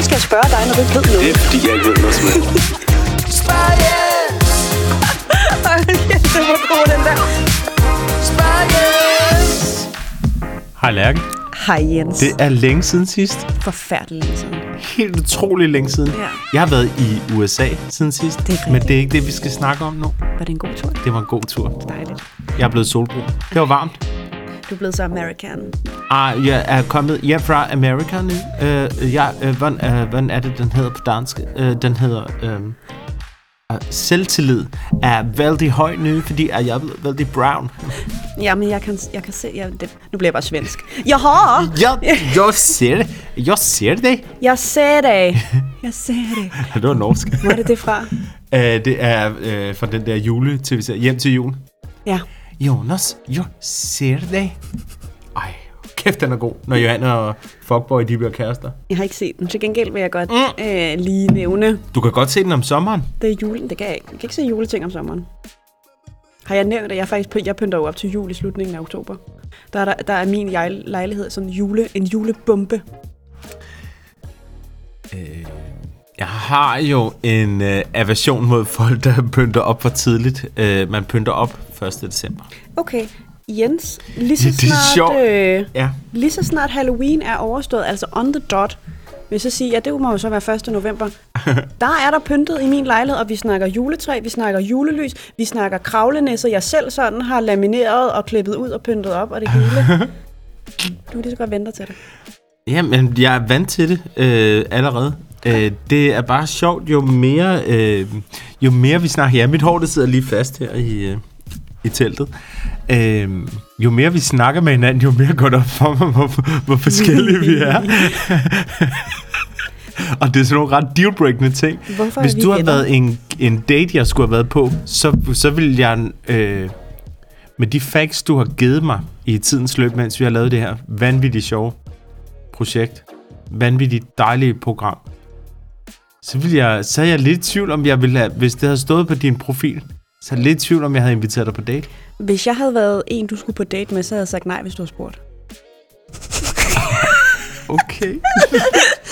Hvorfor skal jeg spørge dig, når du ikke ved noget? Det er fordi, jeg ikke ved noget som helst. Ej, det var god, den der. Hej Lærke. Hej Jens. Det er længe siden sidst. forfærdeligt længe siden. Helt utrolig længe siden. Ja. Jeg har været i USA siden sidst. Det er rigtigt. men det er ikke det, vi skal snakke om nu. Var det en god tur? Det var en god tur. Dejligt. Jeg er blevet solbrun. Det var varmt. Du er blevet så American. Ah, jeg er kommet hjem fra Amerika nu. Uh, jeg, uh, hvordan, uh, hvordan er det, den hedder på dansk? Uh, den hedder... Um, uh, selvtillid er vældig høj nu, fordi jeg er blevet vældig brown. Ja, men jeg kan, jeg kan se... Jeg, det, nu bliver jeg bare svensk. Jaha! Jeg, jeg ser det. Jeg ser det. Jeg ser det. Jeg ser det. Det var norsk. Hvor er det det fra? Uh, det er uh, fra den der jule tv Hjem til jul. Ja. Jonas, jeg ser det. Ej, kæft, den er god, når Johanne og Fuckboy, de bliver kærester. Jeg har ikke set den. Til gengæld vil jeg godt mm. øh, lige nævne, Du kan godt se den om sommeren. det er julen. Det kan jeg ikke. Jeg kan ikke se juleting om sommeren. Har jeg nævnt, at jeg faktisk jeg pynter jo op til jul i slutningen af oktober. Der er, der, der er min lejlighed sådan jule, en julebombe. Jeg har jo en øh, aversion mod folk, der pynter op for tidligt. Øh, man pynter op 1. december. Okay, Jens, lige så Det er snart, sjovt. øh, Ja. lige så snart Halloween er overstået, altså on the dot, vil jeg så sige, ja, det må jo så være 1. november. Der er der pyntet i min lejlighed, og vi snakker juletræ, vi snakker julelys, vi snakker kravlenæsser, jeg selv sådan har lamineret og klippet ud og pyntet op, og det hele. Du kan lige så godt vente til det. Jamen, jeg er vant til det øh, allerede. Øh, det er bare sjovt, jo mere, øh, jo mere vi snakker... Ja, mit hår det sidder lige fast her i, øh, i teltet. Øh, jo mere vi snakker med hinanden, jo mere går det op for mig, hvor, hvor forskellige vi er. Og det er sådan nogle ret dealbreakende ting. Hvorfor Hvis vi du har været en, en date, jeg skulle have været på, så, så vil jeg... Øh, med de facts, du har givet mig i tidens løb, mens vi har lavet det her vanvittigt sjove projekt, vanvittigt dejlige program, så, vil jeg, så er jeg lidt i tvivl, om jeg ville have, hvis det havde stået på din profil, så er jeg lidt i tvivl, om jeg havde inviteret dig på date. Hvis jeg havde været en, du skulle på date med, så havde jeg sagt nej, hvis du havde spurgt. Okay.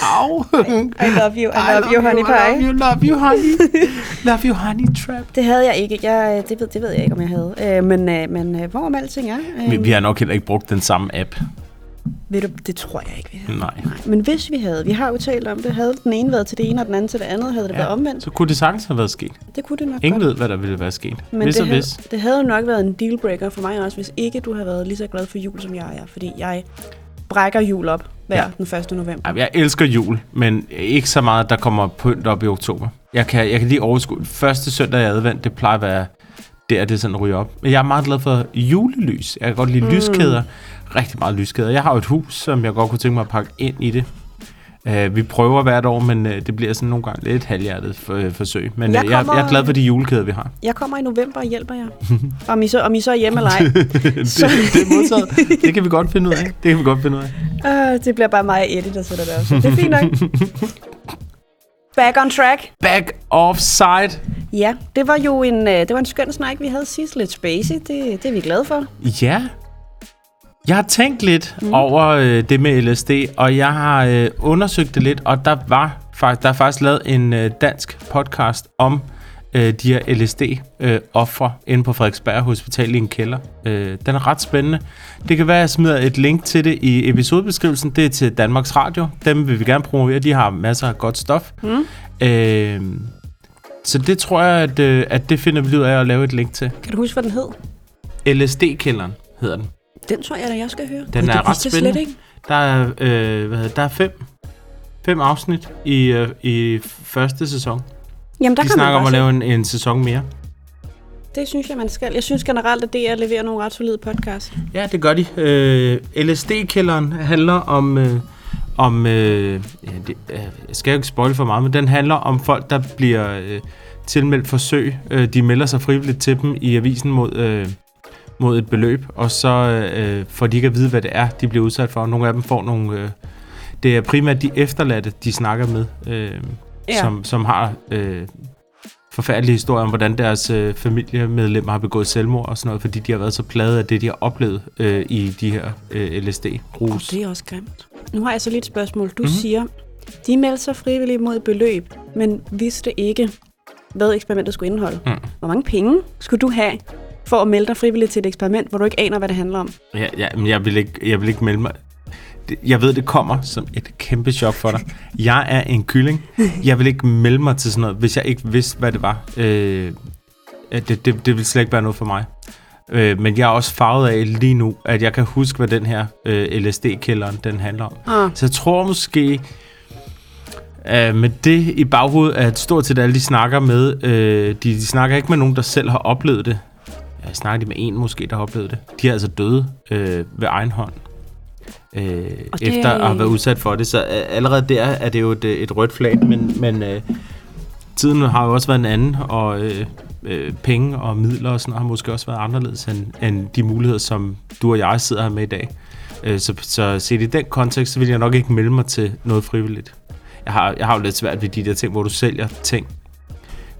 Au. I love you, I love you, honey I pie. love you, love you, honey. Love you, honey trap. Det havde jeg ikke. Jeg, det, ved, det ved jeg ikke, om jeg havde. Øh, men øh, men øh, hvorom alting er... Øh, Vi, vi har nok heller ikke brugt den samme app. Ved du, det tror jeg ikke, vi havde. Nej. Nej. Men hvis vi havde, vi har jo talt om det, havde den ene været til det ene, og den anden til det andet, havde det ja. været omvendt. Så kunne det sagtens have været sket. Det kunne det nok Ingen godt. ved, hvad der ville være sket. Men hvis det, havde, hvis. det havde jo nok været en dealbreaker for mig også, hvis ikke du havde været lige så glad for jul, som jeg er. Fordi jeg brækker jul op hver Ja. den 1. november. Jeg elsker jul, men ikke så meget, der kommer pynt op i oktober. Jeg kan, jeg kan lige overskue. Første søndag i advent, det plejer at være der, det sådan ryger op. Men jeg er meget glad for julelys. Jeg kan godt lide mm. lyskæder. Rigtig meget lyskæder. Jeg har jo et hus, som jeg godt kunne tænke mig at pakke ind i det. Uh, vi prøver hvert år, men uh, det bliver sådan nogle gange lidt halvhjertet for, uh, forsøg. Men Jeg jeg, jeg, kommer- jeg er glad for de julekæder, vi har. Jeg kommer i november og hjælper jer. om, I så, om I så er hjemme eller ej. det, det er modtaget. Det kan vi godt finde ud af. Det kan vi godt finde ud af. Uh, det bliver bare mig og Eddie, der sætter det op. Det er fint nok. Back on track. Back offside. Ja, det var jo en, det var en skøn snak, vi havde sidst. Lidt spacey. Det, det er vi glade for. Ja. Jeg har tænkt lidt mm. over øh, det med LSD, og jeg har øh, undersøgt det lidt, og der var faktisk, der er faktisk lavet en øh, dansk podcast om øh, de her LSD-ofre øh, inde på Frederiksberg Hospital i en kælder. Øh, den er ret spændende. Det kan være, at jeg smider et link til det i episodebeskrivelsen. Det er til Danmarks Radio. Dem vil vi gerne promovere. De har masser af godt stof. Mm. Øh, så det tror jeg, at, øh, at det finder vi ud af at lave et link til. Kan du huske, hvad den hed? LSD-kælderen hedder den. Den tror jeg da, jeg skal høre. Den Ej, er ret spændende. Slet ikke. Der er, øh, hvad hedder, der er fem, fem afsnit i, øh, i første sæson. Jamen, der De kan man snakker om bare at lave en, en sæson mere. Det synes jeg, man skal. Jeg synes generelt, at DR leverer nogle ret solide podcast. Ja, det gør de. Øh, LSD-kælderen handler om... Øh, om øh, ja, det, øh, jeg skal jo ikke spoil for meget, men den handler om folk, der bliver øh, tilmeldt forsøg. Øh, de melder sig frivilligt til dem i avisen mod, øh, mod et beløb, og så øh, får de ikke at vide, hvad det er, de bliver udsat for. Nogle af dem får nogle... Øh, det er primært de efterladte, de snakker med, øh, Ja. som, som har øh, forfærdelige historier om, hvordan deres øh, familiemedlemmer har begået selvmord og sådan noget, fordi de har været så plade af det, de har oplevet øh, i de her øh, LSD-rus. Det er også grimt. Nu har jeg så lidt et spørgsmål. Du Mhm. mm-hmm. siger, De meldte sig frivilligt mod et beløb, men vidste ikke, hvad eksperimentet skulle indeholde. Mm. Hvor mange penge skulle du have for at melde dig frivilligt til et eksperiment, hvor du ikke aner, hvad det handler om? Ja, ja, men jeg vil, ikke, jeg vil ikke melde mig. Jeg ved, det kommer som et kæmpe chok for dig. Jeg er en kylling. Jeg vil ikke melde mig til sådan noget, hvis jeg ikke vidste, hvad det var. Øh, det, det, det vil slet ikke være noget for mig. Øh, men jeg er også farvet af lige nu, at jeg kan huske, hvad den her øh, LSD-kælderen den handler om. Ah. Så jeg tror måske, øh, med det i baghovedet, at stort set alle de snakker med, øh, de, de snakker ikke med nogen, der selv har oplevet det. Jeg snakker de med en måske, der har oplevet det. De er altså døde øh, ved egen hånd. Øh, Og det- efter at have været udsat for det. Så øh, allerede der er det jo et, et rødt flag, men, men øh, tiden har jo også været en anden, og øh, øh, penge og midler og sådan noget har måske også været anderledes end, end de muligheder, som du og jeg sidder her med i dag. Øh, så, så set i den kontekst, så vil jeg nok ikke melde mig til noget frivilligt. Jeg har, jeg har jo lidt svært ved de der ting, hvor du sælger ting.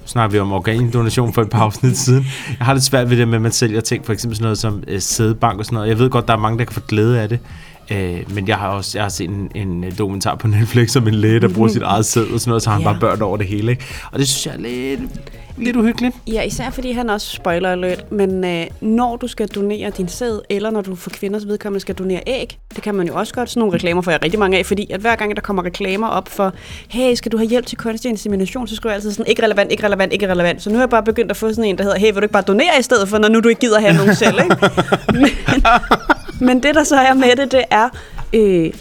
Snakker vi om organdonation for et par afsnit siden. Jeg har lidt svært ved det med, at man sælger ting, for eksempel sådan noget som øh, sædebank og sådan noget. Jeg ved godt, der er mange, der kan få glæde af det. Øh, men jeg har også jeg har set en, en øh, dokumentar på Netflix om en læge, der bruger sit eget sæd og sådan noget, så har han Ja. bare børn over det hele. Ikke? Og det synes jeg er lidt, lidt uhyggeligt. Ja, især fordi han også spoiler alert, men øh, når du skal donere din sæd, eller når du for kvinders vedkommende skal donere æg, det kan man jo også godt. Sådan nogle reklamer får jeg rigtig mange af, fordi at hver gang der kommer reklamer op for, hey, skal du have hjælp til kunstig insemination, så skriver jeg altid sådan, ikke relevant, ikke relevant, ikke relevant. Så nu har jeg bare begyndt at få sådan en, der hedder, hey, vil du ikke bare donere i stedet for, når nu du ikke gider have nogen selv, ikke? Men, men det, der så er med det, det er, øh,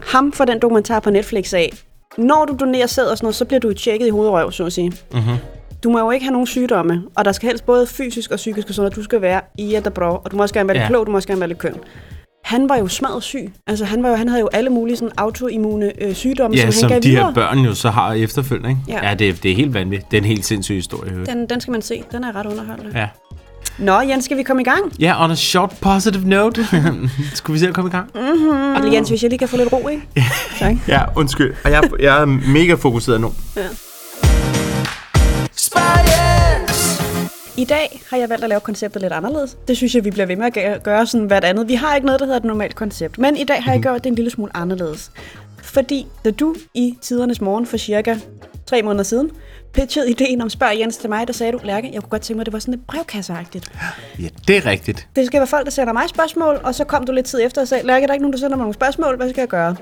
ham for den dokumentar på Netflix af, når du donerer sæd og sådan noget, så bliver du tjekket i hovedrøv, så at sige. Mm-hmm. Du må jo ikke have nogen sygdomme, og der skal helst både fysisk og psykisk og sådan noget. Du skal være i et bra, og du må også gerne være lidt Ja. klog, du må også gerne være lidt køn. Han var jo smadret syg. Altså, han, var jo, han havde jo alle mulige sådan autoimmune øh, sygdomme, Ja, som som han gav de videre. her børn jo så har efterfølgende. Ikke? Ja. Ja, det, det er helt vanvittigt. Det er en helt sindssyg historie. Den, den skal man se. Den er ret underholdende. Ja. Nå, Jens, skal vi komme i gang? Ja, on a short positive note. Skulle vi se at komme i gang? Mm. Og Jens, hvis jeg lige kan få lidt ro, ikke? Tak. Ja, undskyld. Og jeg, jeg er mega fokuseret nu. Ja. I dag har jeg valgt at lave konceptet lidt anderledes. Det synes jeg, vi bliver ved med at gø- gøre sådan hvert andet. Vi har ikke noget, der hedder et normalt koncept. Men i dag har jeg gjort det en lille smule anderledes. Fordi da du i tidernes morgen for cirka tre måneder siden pitchede ideen om Spørg Jens til mig, der sagde du, Lærke, jeg kunne godt tænke mig, at det var sådan lidt brevkasseagtigt. Ja, det er rigtigt. Det skal være folk, der sender mig spørgsmål, og så kom du lidt tid efter og sagde, Lærke, der er ikke nogen, der sender mig nogle spørgsmål. Hvad skal jeg gøre?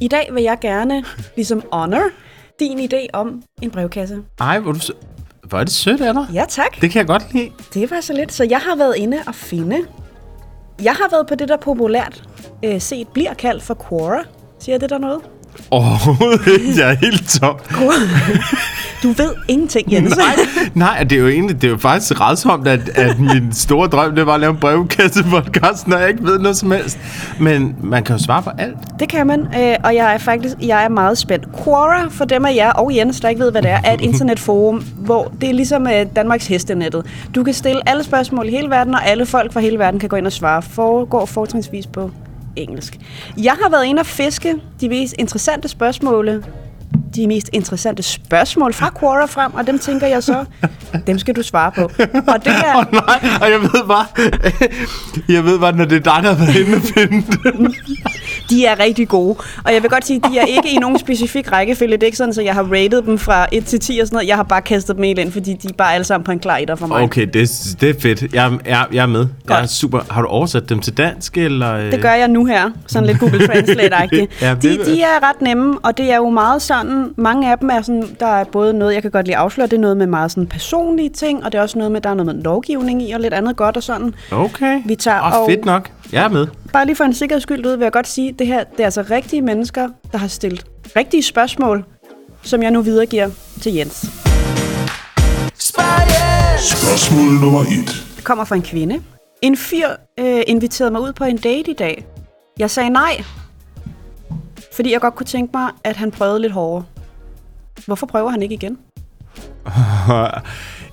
I dag vil jeg gerne ligesom honor din idé om en brevkasse. Ej, hvor, du, hvor er det sødt af dig. Ja, tak. Det kan jeg godt lide. Det var så lidt. Så jeg har været inde og finde. Jeg har været på det, der populært øh, set bliver kaldt for Quora. Siger det der noget? Overhovedet ikke. Jeg er helt tom. Du ved ingenting, Jens. Nej, nej, det er jo egentlig, det er jo faktisk rædsomt, at, at min store drøm, det var at lave en brevkasse podcast, når jeg ikke ved noget som helst. Men man kan jo svare på alt. Det kan man, øh, og jeg er faktisk jeg er meget spændt. Quora, for dem af jer og Jens, der ikke ved, hvad det er, er et internetforum, hvor det er ligesom øh, Danmarks hestenettet. Du kan stille alle spørgsmål i hele verden, og alle folk fra hele verden kan gå ind og svare. Foregår fortrinsvis på engelsk. Jeg har været inde og fiske de mest interessante spørgsmål de mest interessante spørgsmål fra Quora frem, og dem tænker jeg så, dem skal du svare på. Og det er, Åh nej, og jeg ved bare, jeg ved bare, når det er dig, der har været inde og finde. De er rigtig gode. Og jeg vil godt sige, de er ikke i nogen specifik rækkefølge. Det er ikke sådan, så jeg har rated dem fra 1 til 10 og sådan noget. Jeg har bare kastet dem helt ind, fordi de er bare alle sammen på en klar etter for mig. Okay, det, det er fedt. Jeg, jeg, jeg er med. Jeg er Godt. super. Har du oversat dem til dansk, eller? Det gør jeg nu her, sådan lidt Google Translate-agtigt. Ja, de, de er ret nemme, og det er jo meget sådan, mange af dem er sådan, der er både noget, jeg kan godt lide at afsløre, det er noget med meget sådan personlige ting, og det er også noget med, der er noget med lovgivning i, og lidt andet godt og sådan. Okay. Vi tager oh, og- fedt nok. Jeg er med. Bare lige for en sikkerheds skyld ud, vil jeg godt sige, at det her det er altså rigtige mennesker, der har stillet rigtige spørgsmål, som jeg nu videregiver til Jens. Spørgsmål nummer et. Det kommer fra en kvinde. En fyr øh, inviterede mig ud på en date i dag. Jeg sagde nej, fordi jeg godt kunne tænke mig, at han prøvede lidt hårdere. Hvorfor prøver han ikke igen?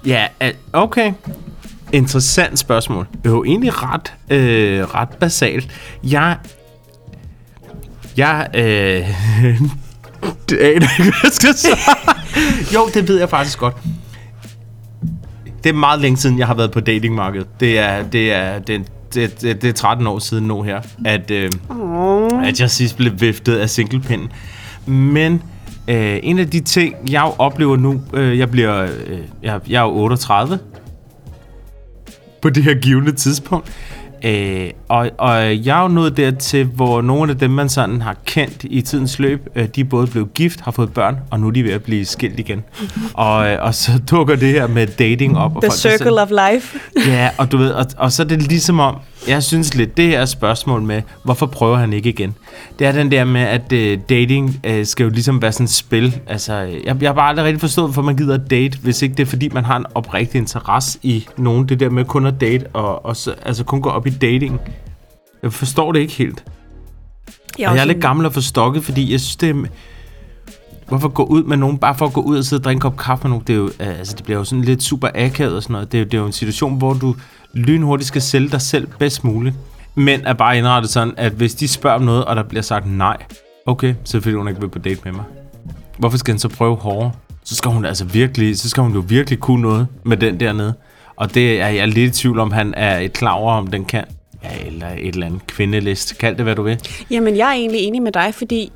ja, okay. Interessant spørgsmål. Det er jo egentlig ret, øh, ret basalt. Jeg... Jeg... Øh, det aner ikke, hvad jeg skal svare. jo, det ved jeg faktisk godt. Det er meget længe siden, jeg har været på datingmarkedet. Det er, det er, det er det, det, det er 13 år siden nu her, at, øh, at jeg sidst blev viftet af singlepinden. Men øh, en af de ting, jeg oplever nu, øh, jeg bliver, øh, jeg, jeg er jo 38 på det her givende tidspunkt. Øh, og, og jeg er jo nået dertil, hvor nogle af dem, man sådan har kendt i tidens løb, øh, de er både blevet gift, har fået børn, og nu er de ved at blive skilt igen. og, øh, og så dukker det her med dating op. Og The folk er sådan- circle of life. Ja, og du ved, og, og så er det ligesom om, jeg synes lidt, det her spørgsmål med, hvorfor prøver han ikke igen? Det er den der med, at uh, dating uh, skal jo ligesom være sådan et spil. Altså, jeg, jeg har bare aldrig rigtig forstået, hvorfor man gider at date, hvis ikke det er, fordi man har en oprigtig interesse i nogen. Det der med kun at date, og, og så, altså kun gå op i dating. Jeg forstår det ikke helt. Jeg Og jeg er lidt gammel og forstokket, fordi jeg synes, det er... Hvorfor gå ud med nogen, bare for at gå ud og sidde og drikke en kop kaffe med nogen, det, er jo, øh, altså, det bliver jo sådan lidt super akavet og sådan noget. Det er, jo, det er jo en situation, hvor du lynhurtigt skal sælge dig selv bedst muligt. Men er bare indrettet sådan, at hvis de spørger om noget, og der bliver sagt nej, okay, så vil hun ikke vil på date med mig. Hvorfor skal han så prøve hårdere? Så skal hun altså virkelig, så skal hun jo virkelig kunne noget med den dernede. Og det er jeg lidt i tvivl om, han er et klar over, om den kan. Ja, eller et eller andet kvindelist. Kald det, hvad du vil. Jamen, jeg er egentlig enig med dig, fordi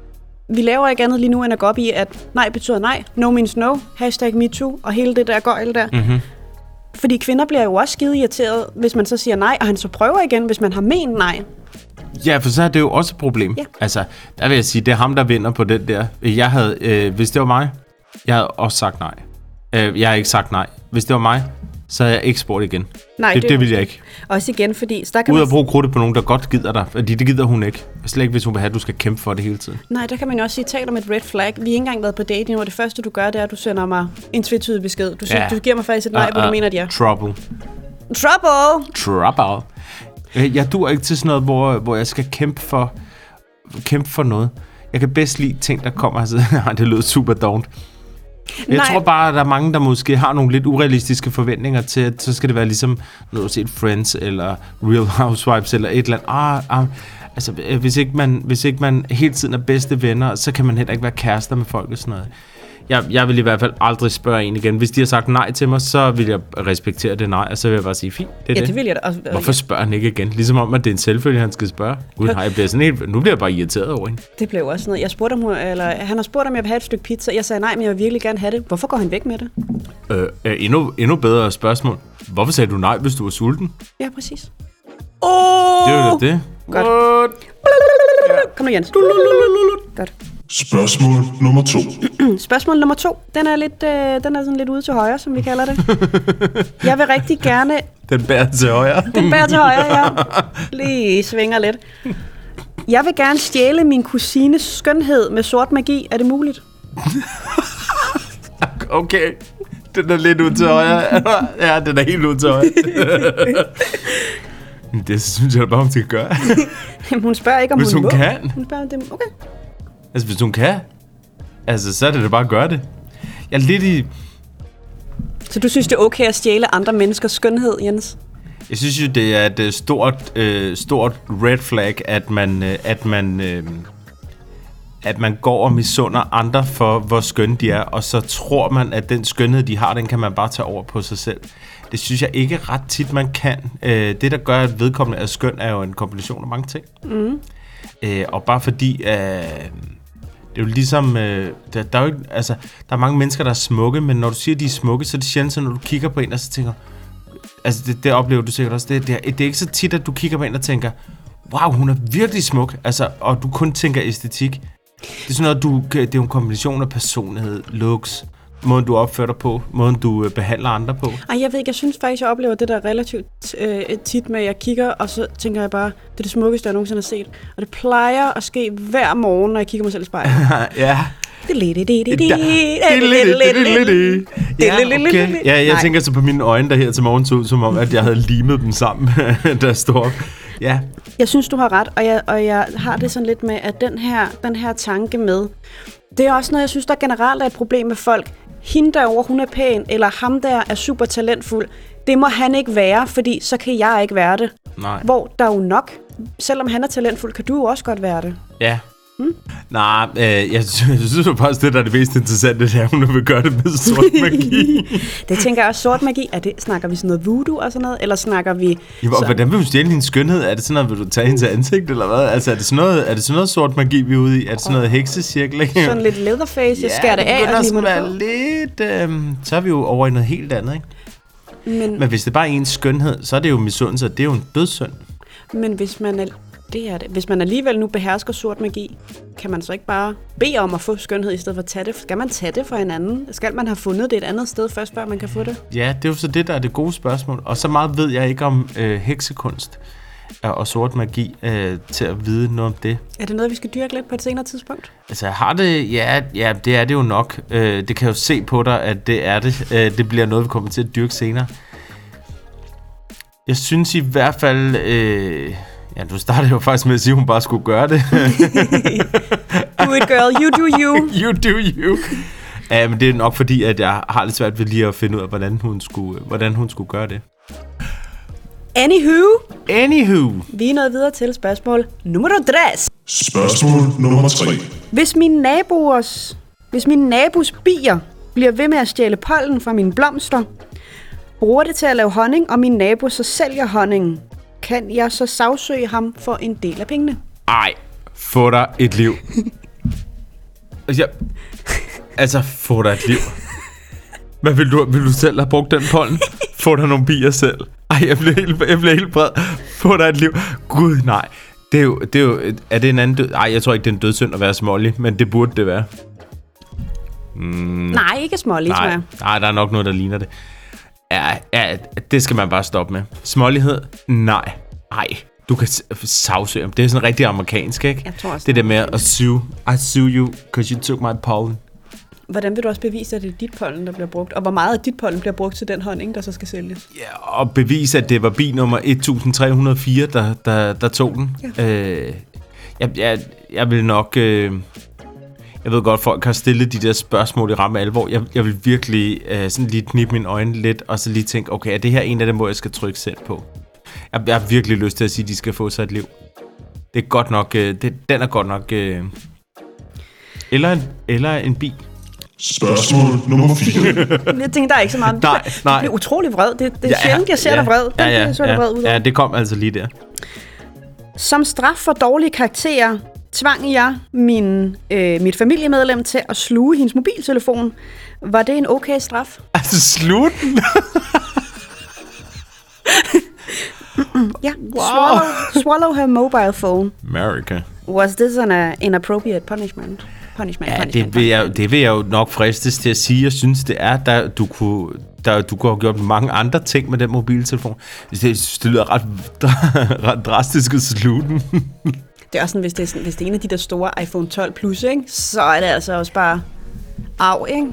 vi laver ikke andet lige nu, end at gå op i, at nej betyder nej, no means no, hashtag MeToo, og hele det der gøjl der. Mhm. Fordi kvinder bliver jo også skide irriteret, hvis man så siger nej, og han så prøver igen, hvis man har ment nej. Ja, for så er det jo også et problem. Ja. Altså, der vil jeg sige, det er ham, der vinder på den der. Jeg havde, øh, hvis det var mig, jeg havde også sagt nej. Øh, jeg har ikke sagt nej. Hvis det var mig, så havde jeg ikke spurgt igen. Nej, det, det, vil jeg ikke. Også igen, fordi så der kan Ud at bruge krudtet på nogen, der godt gider dig. Fordi det gider hun ikke. Slet ikke, hvis hun vil have, at du skal kæmpe for det hele tiden. nej, der kan man jo også sige, tal om et red flag. Vi har ikke engang været på endnu, og det første, du gør, det er, at du sender mig en tvetydig besked. Du, siger, Ja. du giver mig faktisk et nej, hvor du mener, at ja. Trouble. Trouble! Trouble. Øh, Jeg dur ikke til sådan noget, hvor, hvor jeg skal kæmpe for, kæmpe for noget. Jeg kan bedst lide ting, der kommer og siger, "Nej, det lød super dovent. Jeg Nej. tror bare, at der er mange, der måske har nogle lidt urealistiske forventninger til, at så skal det være ligesom, når du har set Friends, eller Real Housewives, eller et eller andet. Ah, ah, altså, øh, hvis ikke, man, hvis ikke man hele tiden er bedste venner, så kan man heller ikke være kærester med folk og sådan noget. Jeg, jeg vil i hvert fald aldrig spørge en igen. Hvis de har sagt nej til mig, så vil jeg respektere det nej, og så vil jeg bare sige, fint, det er Ja, det. det vil jeg da. Og, og, Hvorfor spørger han ikke igen? Ligesom om, at det er en selvfølge, han skal spørge. Gud, nej, jeg bliver sådan helt... Nu bliver jeg bare irriteret over hende. Det blev også sådan noget. Jeg spurgte, om, eller, han har spurgt, om jeg vil have et stykke pizza. Jeg sagde nej, men jeg vil virkelig gerne have det. Hvorfor går han væk med det? Øh, øh, endnu, endnu bedre spørgsmål. Hvorfor sagde du nej, hvis du var sulten? Ja, præcis. Åh! Det er da det. Godt. What? Kom nu, Jens. Godt. Spørgsmål nummer to. Spørgsmål nummer to. Den er, lidt, øh, den er sådan lidt ude til højre, som vi kalder det. Jeg vil rigtig gerne... Den bærer til højre. Den bærer til højre, ja. Lige svinger lidt. Jeg vil gerne stjæle min kusines skønhed med sort magi. Er det muligt? Okay. Den er lidt ud til højre. Ja, den er helt ud til højre. det synes jeg bare, hun skal gøre. Jamen, hun spørger ikke, om Hvis hun, hun må. kan. Hun spørger, om det Okay. Altså, hvis hun kan. Altså, så er det da bare at gøre det. Jeg er lidt i... Så du synes, det er okay at stjæle andre menneskers skønhed, Jens? Jeg synes jo, det er et øh, stort, øh, stort red flag, at man, øh, at man, øh, at man går og misunder andre for, hvor skønne de er, og så tror man, at den skønhed, de har, den kan man bare tage over på sig selv. Det synes jeg ikke ret tit, man kan. Øh, det, der gør, at vedkommende er skøn, er jo en kombination af mange ting. Mm. Øh, og bare fordi... Øh, det er jo ligesom, øh, der, der, er jo ikke, altså, der er mange mennesker, der er smukke, men når du siger, at de er smukke, så er det sjældent, at når du kigger på en, og så tænker, altså det, det oplever du sikkert også, det, det, er, det er ikke så tit, at du kigger på en og tænker, wow, hun er virkelig smuk, altså, og du kun tænker æstetik. Det er sådan noget, du, det er jo en kombination af personlighed, looks, måden du opfører dig på, måden du øh, behandler andre på. Ej, jeg ved ikke, jeg synes faktisk, jeg oplever det der relativt øh, tit med, at jeg kigger, og så tænker jeg bare, det er det smukkeste, jeg nogensinde har set. Og det plejer at ske hver morgen, når jeg kigger mig selv i spejlet. ja. Ja, okay. Ja, jeg tænker så på mine øjne, der her til morgen så ud, som om, at jeg havde limet dem sammen, stod op. Ja, Jeg synes, du har ret, og jeg, og jeg har det sådan lidt med, at den her, den her tanke med, det er også noget, jeg synes, der generelt er et problem med folk. Hende derovre, hun er pæn, eller ham der er super talentfuld. Det må han ikke være, fordi så kan jeg ikke være det. nej. Hvor der er jo nok, selvom han er talentfuld, kan du jo også godt være det. Ja, Hmm? Nej, øh, jeg, synes, jo faktisk, det der er det mest interessante, det er, at hun vil gøre det med sort magi. Det tænker jeg også, sort magi. Er det, snakker vi sådan noget voodoo og sådan noget? Eller snakker vi... Ja, og hvordan vil du stjæle hendes skønhed? Er det sådan noget, vil du tage hendes ansigt, eller hvad? Altså, er det sådan noget, er det sådan noget sort magi, vi er ude i? Er det sådan noget heksecirkel? Sådan lidt leatherface, jeg skærer det af begynder og sådan det være lidt... Øh, så er vi jo over i noget helt andet, ikke? Men, Men hvis det bare er ens skønhed, så er det jo misundelse, og det er jo en dødssynd. men hvis man er, det er det. Hvis man alligevel nu behersker sort magi, kan man så ikke bare bede om at få skønhed i stedet for at tage det? Skal man tage det for hinanden? Skal man have fundet det et andet sted først, før man kan få det? Ja, det er jo så det, der er det gode spørgsmål. Og så meget ved jeg ikke om øh, heksekunst og, og sort magi øh, til at vide noget om det. Er det noget, vi skal dyrke lidt på et senere tidspunkt? Altså, har det... Ja, ja det er det jo nok. Øh, det kan jeg jo se på dig, at det er det. Øh, det bliver noget, vi kommer til at dyrke senere. Jeg synes i hvert fald... Øh, ja, du startede jo faktisk med at sige, at hun bare skulle gøre det. Do it, girl. You do you. you do you. Ja, men det er nok fordi, at jeg har lidt svært ved lige at finde ud af, hvordan hun skulle, hvordan hun skulle gøre det. Anywho, Anywho. vi er nået videre til spørgsmål nummer 3. Spørgsmål nummer 3. Hvis mine naboers, hvis mine nabos bier bliver ved med at stjæle pollen fra mine blomster, bruger det til at lave honning, og min nabo så sælger honningen, kan jeg så sagsøge ham for en del af pengene? Ej, få dig et liv. Altså, jeg, altså, få dig et liv. Hvad vil du, vil du selv have brugt den pollen? Få dig nogle bier selv. Ej, jeg bliver helt, jeg bliver helt bred. Få dig et liv. Gud, nej. Det er jo, det er jo, er det en anden død? Ej, jeg tror ikke, det er en dødssynd at være smålig, men det burde det være. Mm, Nej, ikke smålig, tror Nej, jeg. nej, der er nok noget, der ligner det. Ja, ja, det skal man bare stoppe med. Smålighed? Nej. Ej, du kan s- sagsøge ham. Det er sådan rigtig amerikansk, ikke? Jeg tror også, det der med at sue. I sue you, because you took my pollen. Hvordan vil du også bevise, at det er dit pollen, der bliver brugt? Og hvor meget af dit pollen bliver brugt til den honning, der så skal sælges? Ja, og bevise, at det var bil nummer 1304, der, der, der tog den. Ja. Øh, jeg, jeg, jeg vil nok... Øh, jeg ved godt, folk har stillet de der spørgsmål i ramme alvor. Jeg, jeg vil virkelig øh, sådan lige knippe mine øjne lidt, og så lige tænke, okay, er det her en af dem, hvor jeg skal trykke selv på? Jeg, jeg har virkelig lyst til at sige, at de skal få sig et liv. Det er godt nok... Øh, det, den er godt nok... Øh, eller, en, eller en bi. Spørgsmål nummer 4. Jeg tænker, der er ikke så meget. Nej, nej. Du bliver utrolig vred. Det, det er ja, sjældent, jeg ser dig vred. Den Ja, ja, jeg så ja, vred ud ja, det kom altså lige der. Som straf for dårlige karakterer tvang jeg min, øh, mit familiemedlem til at sluge hendes mobiltelefon. Var det en okay straf? Altså, slut Ja. Wow. Swallow, swallow her mobile phone. America. Was this an uh, inappropriate punishment? Punishment, Ja, punishment, det vil, jeg, det vil jeg jo nok fristes til at sige. Jeg synes, det er, der du kunne, der, du kunne have gjort mange andre ting med den mobiltelefon. Det, det lyder ret, ret drastisk at slutte den. Det er også sådan, hvis det er, sådan, hvis det er en af de der store iPhone 12 Plus, ikke? så er det altså også bare af, ikke?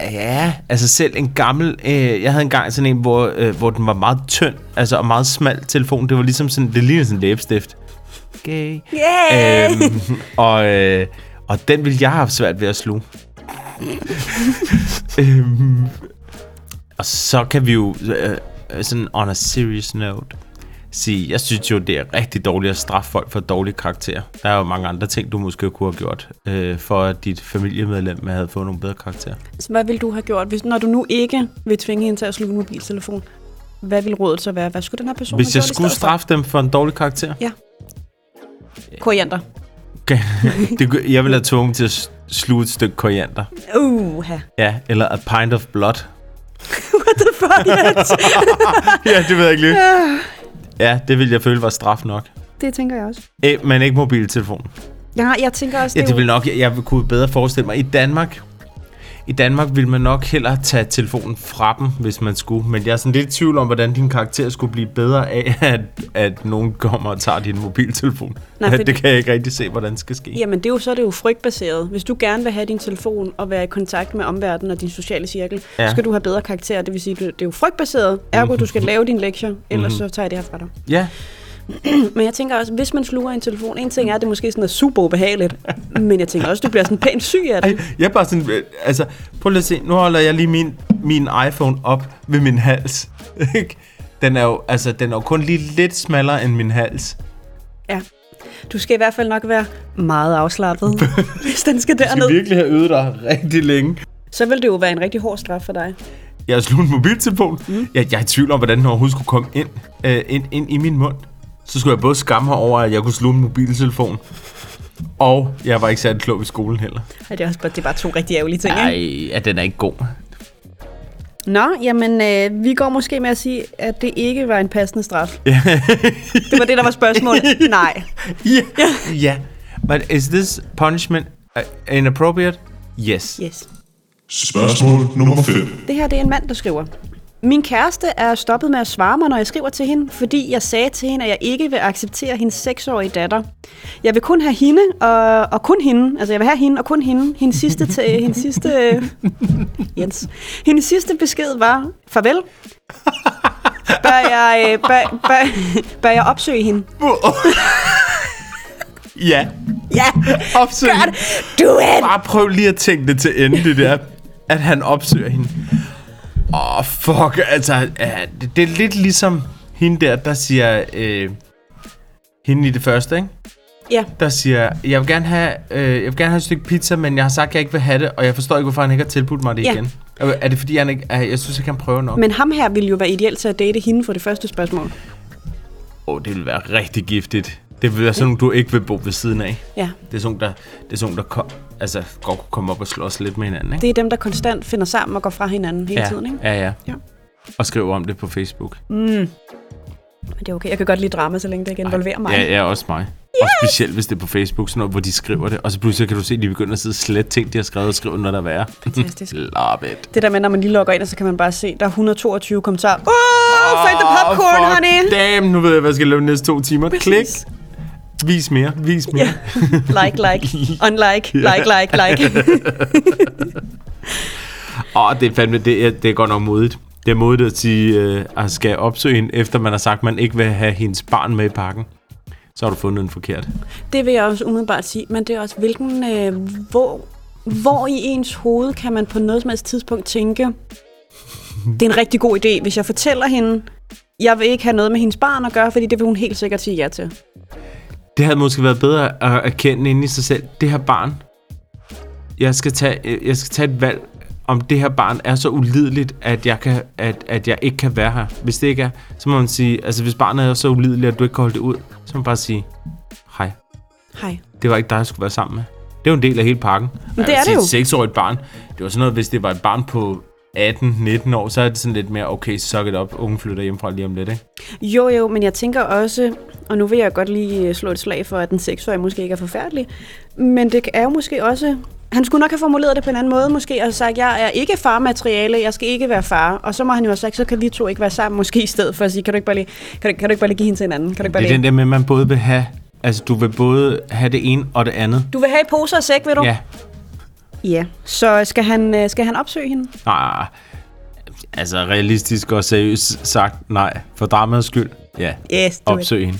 Ja, altså selv en gammel... Øh, jeg havde engang sådan en, hvor, øh, hvor den var meget tynd, altså og meget smal telefon. Det var ligesom sådan, det lignede sådan en læbestift. Okay. Yeah! Øhm, og, øh, og den ville jeg have haft svært ved at sluge. øhm, og så kan vi jo øh, øh, sådan on a serious note sige, jeg synes jo, det er rigtig dårligt at straffe folk for dårlige karakterer. Der er jo mange andre ting, du måske kunne have gjort, øh, for at dit familiemedlem havde fået nogle bedre karakterer. Så hvad vil du have gjort, hvis, når du nu ikke vil tvinge hende til at sluge en mobiltelefon? Hvad vil rådet så være? Hvad skulle den her person Hvis jeg skulle for? straffe dem for en dårlig karakter, Ja. Koriander. okay. det, jeg ville have tvunget til at sluge et stykke koriander. Uh, Ja, eller a pint of blood. what the fuck? ja, det ved jeg ikke lige. Ja, det ville jeg føle var straf nok. det tænker jeg også. Æ, men ikke mobiltelefon. Ja, jeg tænker også, Ja, det, det vil nok, jeg, jeg kunne bedre forestille mig. I Danmark, i Danmark vil man nok hellere tage telefonen fra dem, hvis man skulle. Men jeg er sådan lidt i tvivl om, hvordan din karakter skulle blive bedre af, at, at nogen kommer og tager din mobiltelefon. Nej, fordi- det kan jeg ikke rigtig se, hvordan det skal ske. Jamen, det er jo, så er det jo frygtbaseret. Hvis du gerne vil have din telefon og være i kontakt med omverdenen og din sociale cirkel, Ja. skal du have bedre karakter. Det vil sige, det er jo frygtbaseret. Ergo, du skal lave dine lektier, ellers så tager jeg det her fra dig. Ja, Men jeg tænker også, hvis man sluger en telefon, en ting er, at det måske sådan er super ubehageligt, men jeg tænker også, du bliver sådan pænt syg af det. Ej, jeg er bare sådan, øh, altså, prøv lige at se, nu holder jeg lige min, min iPhone op ved min hals. den er jo, altså, den er jo kun lige lidt smallere end min hals. Ja. Du skal i hvert fald nok være meget afslappet, hvis den skal Jeg skal derned. virkelig have øvet dig rigtig længe. Så vil det jo være en rigtig hård straf for dig. Jeg har slået en mobiltelefon. Mm. Jeg, jeg er i tvivl om, hvordan den overhovedet skulle komme ind, øh, ind, ind i min mund. Så skulle jeg både skamme mig over, at jeg kunne slå en mobiltelefon. Og jeg var ikke særlig klog i skolen heller. Ja, det, er også bare, det er bare to rigtig ærgerlige ting, ikke? Nej, ja, den er ikke god. Nå, jamen, øh, vi går måske med at sige, at det ikke var en passende straf. det var det, der var spørgsmålet. Nej. Ja. ja. But is this punishment uh, inappropriate? Yes. Yes. Spørgsmål nummer 5. Det her det er en mand, der skriver. Min kæreste er stoppet med at svare mig, når jeg skriver til hende, fordi jeg sagde til hende, at jeg ikke vil acceptere hendes seksårige datter. Jeg vil kun have hende, og, og kun hende. Altså, jeg vil have hende, og kun hende. Hendes sidste, til, hendes sidste, Jens. Hendes sidste besked var, farvel. Bør jeg, øh, bør, bør, bør jeg opsøge hende? Ja. Ja, Opsøg. gør det. Do it! Bare prøv lige at tænke det til ende, det der. At han opsøger hende. Åh, oh, fuck. Altså, det, det er lidt ligesom hende der, der siger... Øh, hende i det første, ikke? Ja, Der siger, jeg vil, gerne have, øh, jeg vil gerne have et stykke pizza, men jeg har sagt, at jeg ikke vil have det, og jeg forstår ikke, hvorfor han ikke har tilbudt mig det Ja. igen. Er det fordi, han ikke... Jeg synes, jeg kan prøve nok. men ham her ville jo være ideelt til at date hende for det første spørgsmål. Åh, oh, det vil være rigtig giftigt. Det vil være sådan du ikke vil bo ved siden af. Ja, Det er sådan, der, det er sådan, der kom, altså, godt kunne komme op og slås lidt med hinanden, ikke? det er dem, der konstant finder sammen og går fra hinanden hele ja, tiden, ikke? Ja, ja, Ja. Og skriver om det på Facebook. Men det er okay. Jeg kan godt lide drama, så længe det ikke involverer mig. Ja, ja, også mig. Yes! Og specielt, hvis det er på Facebook, sådan noget, hvor de skriver det. Og så pludselig kan du se, at de begynder at sidde og slette ting, de har skrevet og skrive, når der er værre. Fantastisk. Love it. Det der med, når man lige logger ind, og så kan man bare se, der er 122 kommentarer. Oh, find the popcorn, honey! Damn, nu ved jeg, hvad jeg skal lave de næste to timer. Præcis. Klik. Vis mere, vis mere. Ja. Like, like, unlike, like, like, like. Åh, det er fandme, det er, det er godt nok modigt. Det er modigt at sige, øh, at skal opsøge hende, efter man har sagt, at man ikke vil have hendes barn med i pakken. Så har du fundet en forkert. Det vil jeg også umiddelbart sige, men det er også, hvilken, øh, hvor, hvor i ens hoved kan man på noget som helst tidspunkt tænke, det er en rigtig god idé, hvis jeg fortæller hende, jeg vil ikke have noget med hendes barn at gøre, fordi det vil hun helt sikkert sige ja til. Det havde måske været bedre at erkende inde i sig selv. Det her barn, jeg skal tage, jeg skal tage et valg, om det her barn er så ulideligt, at jeg, kan, at, at jeg ikke kan være her. Hvis det ikke er, så må man sige, altså hvis barnet er så ulideligt, at du ikke kan holde det ud, så må man bare sige, hej, Hej. det var ikke dig, jeg skulle være sammen med. Det er jo en del af hele pakken. Men det er det jo. Et seksårigt barn, det var sådan noget, hvis det var et barn på 18-19 år, så er det sådan lidt mere, okay, suck it up, unge flytter hjemmefra lige om lidt, ikke? Jo, jo, men jeg tænker også, og nu vil jeg godt lige øh, slå et slag for, at den seksårige måske ikke er forfærdelig, men det er jo måske også... Han skulle nok have formuleret det på en anden måde, måske, og sagt, jeg er ikke farmateriale, jeg skal ikke være far. Og så må han jo have sagt, så kan vi to ikke være sammen, måske i stedet for at sige, kan du ikke bare lige, kan du, kan du ikke bare lige give hende til hinanden? Kan du ikke bare Det er lige... den der med, at man både vil have, altså du vil både have det ene og det andet. Du vil have i poser og sæk, vil du? Ja, Ja. Så skal han, øh, skal han opsøge hende? nej, altså realistisk og seriøst sagt, nej, for dramaets skyld, ja, Yes, do it. opsøg hende.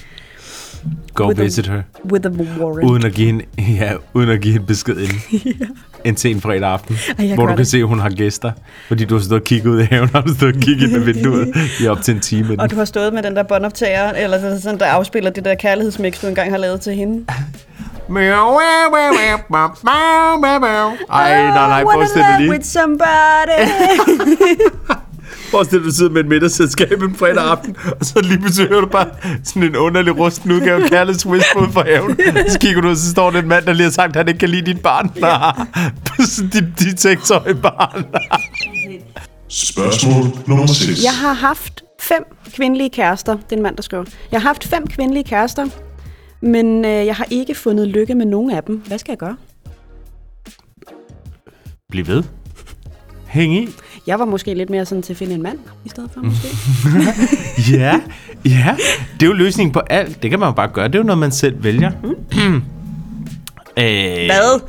Go With a- visit her. With a warrant. Uden at give hende, ja, uden at give hende besked inden. En sen fredag aften, Ej, hvor du kan det. se, at hun har gæster. Fordi du har stået og kigget ud i haven, og du har stået og kigget ind ad vinduet i op til en time. inden. Og du har stået med den der båndoptager, eller sådan- sådan, der afspiller det der kærlighedsmix, du engang har lavet til hende. Ej, nej, nej, I wanna forestil dig lige. with somebody. Forestil dig, du sidder med et middagsselskab en fredag aften, og så lige pludselig hører du bare sådan en underlig rusten udgave af Kærligheds Whisper ud fra haven. Så kigger du ud, og så står der en mand, der lige har sagt, at han ikke kan lide dit barn. dit, dit seksårige barn. Spørgsmål nummer 6. Jeg har haft fem kvindelige kærester. Det er en mand, der skriver. Jeg har haft fem kvindelige kærester, men øh, jeg har ikke fundet lykke med nogen af dem. Hvad skal jeg gøre? Bliv ved. Hæng i. Jeg var måske lidt mere sådan til at finde en mand, i stedet for måske. Ja, ja. Det er jo løsningen på alt. Det kan man jo bare gøre. Det er jo noget, man selv vælger. Mm. øh, Hvad?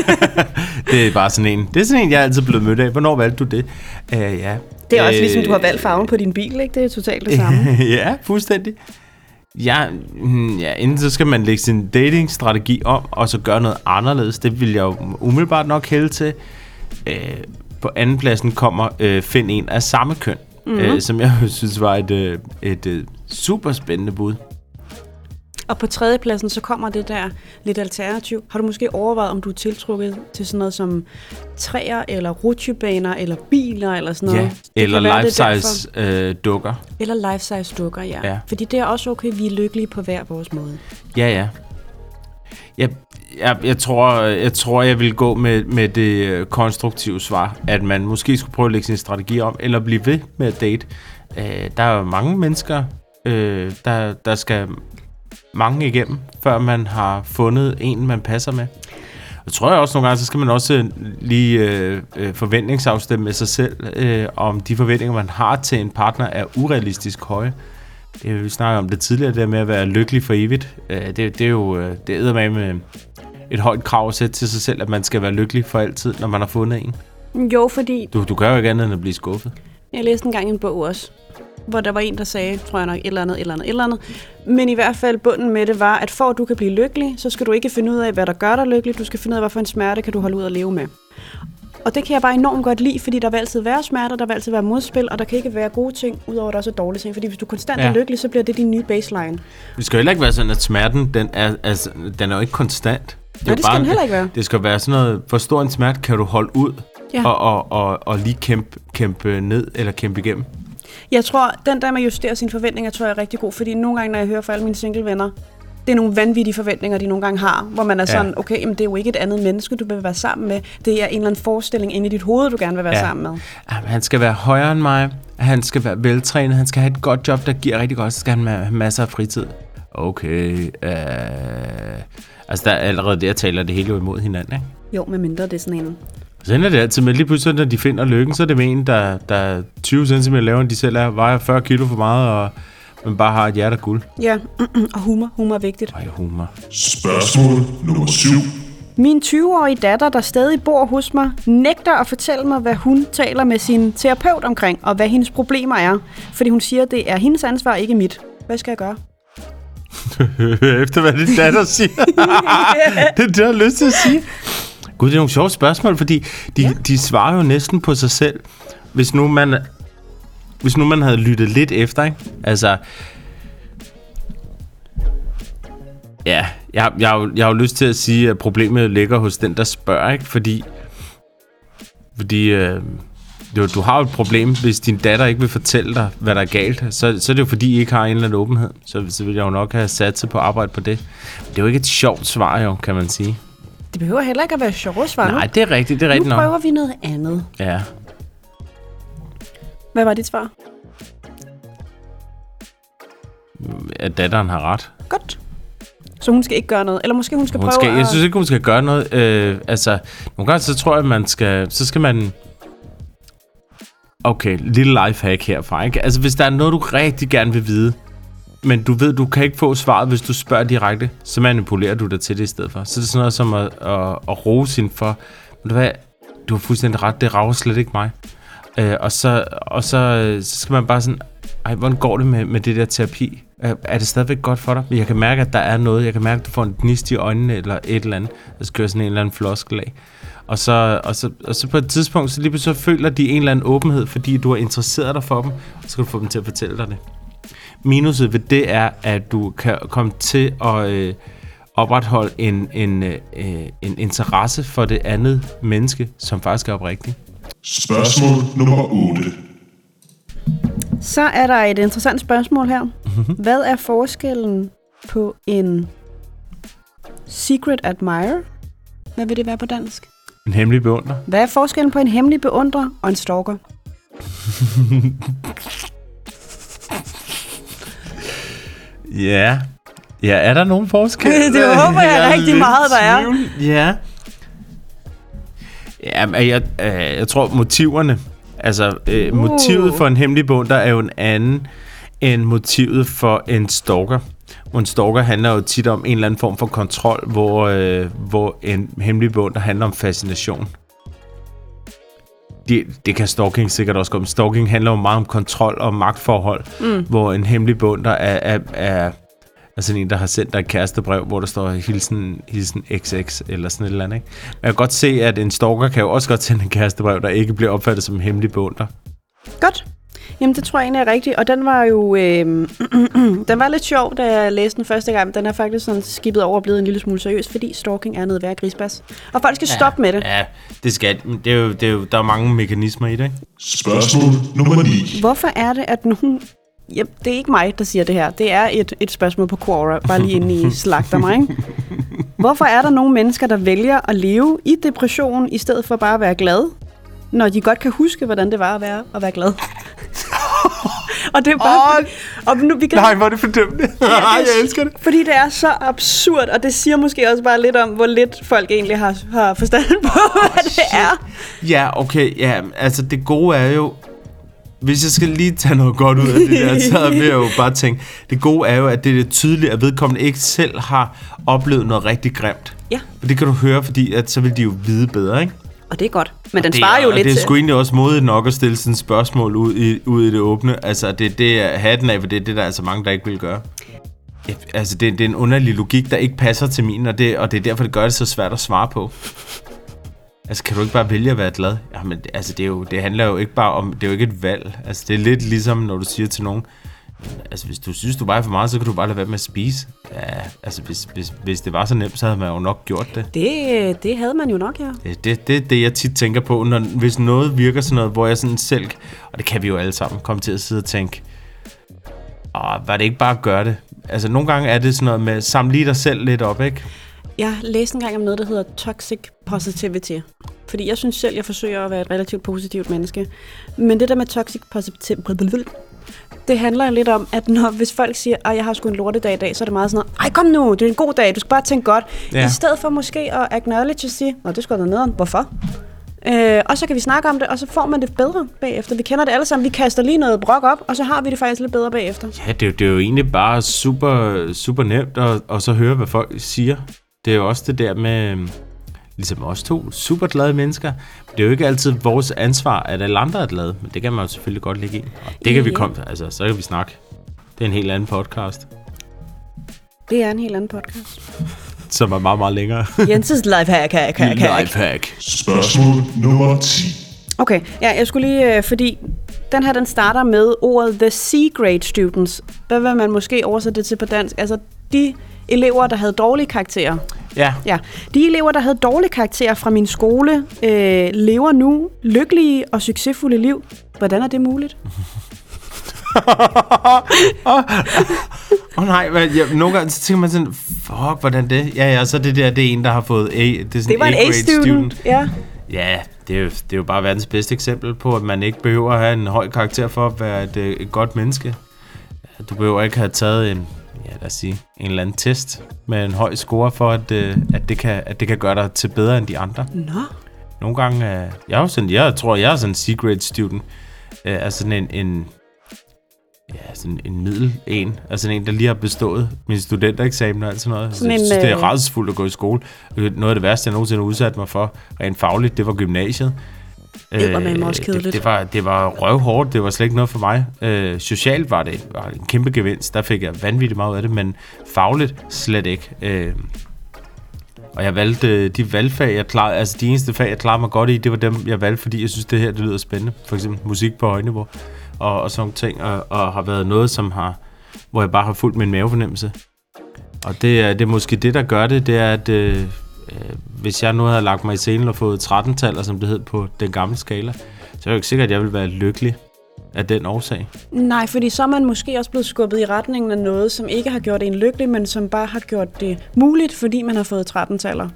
det er bare sådan en. Det er sådan en, jeg er altid blevet mødt af. Hvornår valgte du det? Uh, ja. Det er også Øh, ligesom, du har valgt farven på din bil, ikke? Det er totalt det samme. ja, fuldstændig. Ja, mm, ja, enten så skal man lægge sin datingstrategi om, og så gøre noget anderledes. Det vil jeg jo umiddelbart nok hælde til. Øh, på andenpladsen kommer øh, Find en af samme køn, mm-hmm. øh, som jeg synes var et, øh, et øh, super spændende bud. Og på tredjepladsen, så kommer det der lidt alternativ. Har du måske overvejet, om du er tiltrukket til sådan noget som træer, eller rutsjebaner, eller biler, eller sådan noget? Ja, eller er life-size øh, dukker. Eller life-size dukker, ja. Ja. Fordi det er også okay, vi er lykkelige på hver vores måde. Ja, ja. Jeg, jeg, jeg, tror, jeg tror, jeg vil gå med, med det øh, konstruktive svar, at man måske skulle prøve at lægge sin strategi om, eller blive ved med at date. Øh, der er jo mange mennesker, øh, der, der skal mange igennem, før man har fundet en, man passer med. Jeg tror jeg også nogle gange, så skal man også øh, lige øh, øh, forventningsafstemme med sig selv, øh, om de forventninger, man har til en partner, er urealistisk høje. Det, vi snakker om det tidligere, det med at være lykkelig for evigt. Øh, det, det er jo øh, det er med med et højt krav at sætte til sig selv, at man skal være lykkelig for altid, når man har fundet en. Jo, fordi Du, du gør jo ikke andet end at blive skuffet. Jeg læste engang en bog også, hvor der var en, der sagde, tror jeg nok, et eller andet, et eller andet, et eller andet. Men i hvert fald bunden med det var, at for at du kan blive lykkelig, så skal du ikke finde ud af, hvad der gør dig lykkelig. Du skal finde ud af, hvad for en smerte kan du holde ud at leve med. Og det kan jeg bare enormt godt lide, fordi der vil altid være smerter, der vil altid være modspil, og der kan ikke være gode ting, udover der også er dårlige ting. Fordi hvis du konstant ja. Er lykkelig, så bliver det din nye baseline. Det skal heller ikke være sådan, at smerten, den er, altså, den er jo ikke konstant. Det, Nej, det skal den heller ikke være. Det skal være sådan noget, hvor stor en smerte kan du holde ud, Ja. og, og, og, og lige kæmpe, kæmpe ned, eller kæmpe igennem. Jeg tror, den der med at justere sine forventninger, tror jeg er rigtig god, fordi nogle gange, når jeg hører fra alle mine single venner, det er nogle vanvittige forventninger, de nogle gange har, hvor man er Ja. sådan, okay, jamen, det er jo ikke et andet menneske, du vil være sammen med. Det er en eller anden forestilling inde i dit hoved, du gerne vil være Ja. sammen med. Jamen, han skal være højere end mig, han skal være veltrænet, han skal have et godt job, der giver rigtig godt, så skal han have masser af fritid. Okay, øh, altså der er allerede der taler det hele jo imod hinanden, ikke? Jo, med mindre det er sådan en... Så ender det altid med, lige pludselig, når de finder lykken, så er det med en, der, der er 20 cm lavere, end de selv er, vejer 40 kilo for meget, og man bare har et hjerte af guld. Ja, og humor. Humor er vigtigt. Ej, humor. Spørgsmål nummer 7. Min 20-årige datter, der stadig bor hos mig, nægter at fortælle mig, hvad hun taler med sin terapeut omkring, og hvad hendes problemer er. Fordi hun siger, at det er hendes ansvar, ikke mit. Hvad skal jeg gøre? Efter hvad din datter siger. det er det, jeg har lyst til at sige. Gud, det er nogle sjove spørgsmål, fordi de, ja. de svarer jo næsten på sig selv. Hvis nu man, hvis nu man havde lyttet lidt efter, ikke? Altså, ja, jeg, jeg, har jo- jeg har jo lyst til at sige, at problemet ligger hos den, der spørger, ikke? Fordi, fordi øh, du, du har jo et problem, hvis din datter ikke vil fortælle dig, hvad der er galt. Så, så er det jo fordi, I ikke har en eller anden åbenhed. Så, så vil jeg jo nok have sat sig på at arbejde på det. Det er jo ikke et sjovt svar, jo, kan man sige. Det behøver heller ikke at være sjovt svar Nej, det er rigtigt, det er rigtigt Nu nok. prøver vi noget andet. Ja. Hvad var dit svar? At datteren har ret. Godt. Så hun skal ikke gøre noget. Eller måske hun skal Hun prøve skal, jeg at... synes ikke, hun skal gøre noget. Øh, altså, nogle gange så tror jeg, at man skal... Så skal man... Okay, lille lifehack herfra, ikke? Altså, hvis der er noget, du rigtig gerne vil vide, men du ved, du kan ikke få svaret, hvis du spørger direkte, så manipulerer du dig til det i stedet for. Så det er sådan noget som at, at, at rose hende for, ved du hvad, du har fuldstændig ret, det rager slet ikke mig. Øh, og så, og så, så skal man bare sådan, ej, hvordan går det med, med det der terapi? Er, det stadigvæk godt for dig? Jeg kan mærke, at der er noget. Jeg kan mærke, at du får en gnist i øjnene eller et eller andet. Der skal sådan en eller anden floskel af. Og så, og, så, og så på et tidspunkt, så lige pludselig så føler de en eller anden åbenhed, fordi du har interesseret dig for dem, og så skal du få dem til at fortælle dig det. Minuset ved det er, at du kan komme til at øh, opretholde en, en, øh, en interesse for det andet menneske, som faktisk er oprigtigt. Spørgsmål nummer 8. Så er der et interessant spørgsmål her. Mhm. Hvad er forskellen på en secret admirer? Hvad vil det være på dansk? En hemmelig beundrer. Hvad er forskellen på en hemmelig beundrer og en stalker? Ja. Ja, er der nogen forskel? Det håber jeg er rigtig meget, der er. tvivl. Ja. Ja, men jeg, øh, jeg tror motiverne, altså øh, Uh. motivet for en hemmelig beundrer er jo en anden end motivet for en stalker. Hvor en stalker handler jo tit om en eller anden form for kontrol, hvor, øh, hvor en hemmelig beundrer handler om fascination. Det, det kan stalking sikkert også om. Stalking handler jo meget om kontrol og magtforhold, mm. hvor en hemmelig beundrer er, er, er, er sådan en, der har sendt dig et kærestebrev, hvor der står hilsen, hilsen XX eller sådan et eller andet. Ikke? Men jeg kan godt se, at en stalker kan jo også godt sende en kærestebrev, der ikke bliver opfattet som en hemmelig beundrer. Godt. Jamen, det tror jeg egentlig er rigtigt, og den var jo, øh, den var lidt sjov, da jeg læste den første gang. Den er faktisk sådan skibet over og blevet en lille smule seriøs, fordi stalking er noget værd grisbas. Og folk skal ja, stoppe med det. Ja, det skal men det er jo, det er jo, der er mange mekanismer i det, ikke? Spørgsmål nummer 9. Hvorfor er det, at nogen... Ja, det er ikke mig, der siger det her. Det er et, et spørgsmål på Quora, bare lige inde i slagter mig. Ikke? Hvorfor er der nogle mennesker, der vælger at leve i depression, i stedet for bare at være glad, når de godt kan huske, hvordan det var at være, at være glad? og det er bare... Åh, og nu, vi kan, Nej, hvor er det fordømmende. Ja, det er- jeg elsker det. Fordi det er så absurd, og det siger måske også bare lidt om, hvor lidt folk egentlig har, har forstand på, hvad det er. Ja, okay, ja, altså det gode er jo, hvis jeg skal lige tage noget godt ud af det der, så vil jeg jo bare tænke, det gode er jo, at det er tydeligt, at vedkommende ikke selv har oplevet noget rigtig grimt. Ja, Og det kan du høre, fordi at så vil de jo vide bedre, ikke? Og det er godt. Men den det svarer er, jo og lidt det er sgu egentlig også modigt nok at stille sådan et spørgsmål ud i, ud i det åbne. Altså, det, det er hatten af, for det er det, der er så mange, der ikke vil gøre. Ja, Altså, det, det er en underlig logik, der ikke passer til min, og det, og det er derfor, det gør det så svært at svare på. Altså, kan du ikke bare vælge at være glad? Jamen, altså, det, er jo, det handler jo ikke bare om... Det er jo ikke et valg. Altså, det er lidt ligesom, når du siger til nogen... Altså, hvis du synes, du vejer for meget, så kan du bare lade være med at spise. Ja, altså, hvis, hvis, hvis det var så nemt, så havde man jo nok gjort det. Det, det havde man jo nok, ja. Det, det, det er det, jeg tit tænker på, når, hvis noget virker sådan noget, hvor jeg sådan selv, og det kan vi jo alle sammen, komme til at sidde og tænke, Åh, var det ikke bare at gøre det? Altså, nogle gange er det sådan noget med, samle lige dig selv lidt op, ikke? Jeg læste engang om noget, der hedder toxic positivity. Fordi jeg synes selv, jeg forsøger at være et relativt positivt menneske. Men det der med toxic positivity, det handler lidt om, at når, hvis folk siger, at jeg har sgu en lortedag i dag, så er det meget sådan noget, ej kom nu, det er en god dag, du skal bare tænke godt. Ja. I stedet for måske at acknowledge og sige, nå det skulle da nederen, hvorfor? Øh, og så kan vi snakke om det, og så får man det bedre bagefter. Vi kender det alle sammen, vi kaster lige noget brok op, og så har vi det faktisk lidt bedre bagefter. Ja, det, er jo- det er jo egentlig bare super, super nemt at, at så høre, hvad folk siger. Det er jo også det der med, øhm, ligesom os to, super glade mennesker. Det er jo ikke altid vores ansvar, at alle andre er glade, men det kan man jo selvfølgelig godt lægge i. Og det kan vi komme, altså så kan vi snakke. Det er en helt anden podcast, Det er en helt anden podcast. som er meget, meget længere. Jenses lifehack, hack, hack, hack. Lifehack. Spørgsmål nummer 10. Okay, ja, jeg skulle lige, øh, fordi den her, den starter med ordet the C-grade students. Hvad vil man måske oversætte det til på dansk? Altså, de elever, der havde dårlige karakterer. Ja, Ja, de elever, der havde dårlige karakterer fra min skole, øh, lever nu lykkelige og succesfulde liv. Hvordan er det muligt? Åh oh, nej, men, ja, nogle gange så tænker man sådan, fuck, hvordan det? Ja, ja, så det der, det er en, der har fået A. Det, er sådan Det var en A-student. Ja. Ja, det er, jo, det er jo bare verdens bedste eksempel på, at man ikke behøver at have en høj karakter for at være et, øh, et godt menneske. Du behøver ikke have taget en, ja, lad os sige, en eller anden test med en høj score for, at, øh, at, det, kan, at det kan gøre dig til bedre end de andre. Nå. Nogle gange, øh, jeg, er sådan, jeg tror, jeg er sådan en C-grade student. Øh, altså sådan en, en, ja, sådan en middel en. Altså en, der lige har bestået min studentereksamen og alt sådan noget. Sådan jeg en, synes, det er øh, rædselsfuldt at gå i skole. Øh, Noget af det værste, jeg nogensinde har udsat mig for, rent fagligt, det var gymnasiet. Eddermame også det, kedeligt. det, var, det var røvhårdt, det var slet ikke noget for mig. Øh, socialt var det var en kæmpe gevinst, der fik jeg vanvittigt meget ud af det, men fagligt slet ikke. Øh, og jeg valgte øh, de valgfag, jeg klarede, altså de eneste fag, jeg klarede mig godt i, det var dem, jeg valgte, fordi jeg synes, det her det lyder spændende. For eksempel musik på højniveau og, og sådan ting, og, og har været noget, som har, hvor jeg bare har fulgt min mavefornemmelse. Og det er, det er måske det, der gør det, det er, at øh, øh, hvis jeg nu havde lagt mig i scenen og fået 13-taller, som det hed på den gamle skala, så er det jo ikke sikkert, at jeg ville være lykkelig af den årsag. Nej, fordi så er man måske også blevet skubbet i retningen af noget, som ikke har gjort en lykkelig, men som bare har gjort det muligt, fordi man har fået 13-taller.